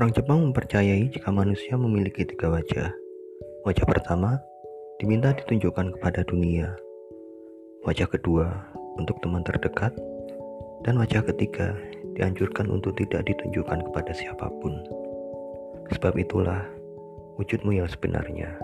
Orang Jepang mempercayai jika manusia memiliki tiga wajah. Wajah pertama diminta ditunjukkan kepada dunia. Wajah kedua untuk teman terdekat. Dan wajah ketiga dianjurkan untuk tidak ditunjukkan kepada siapa pun. Sebab itulah wujudmu yang sebenarnya.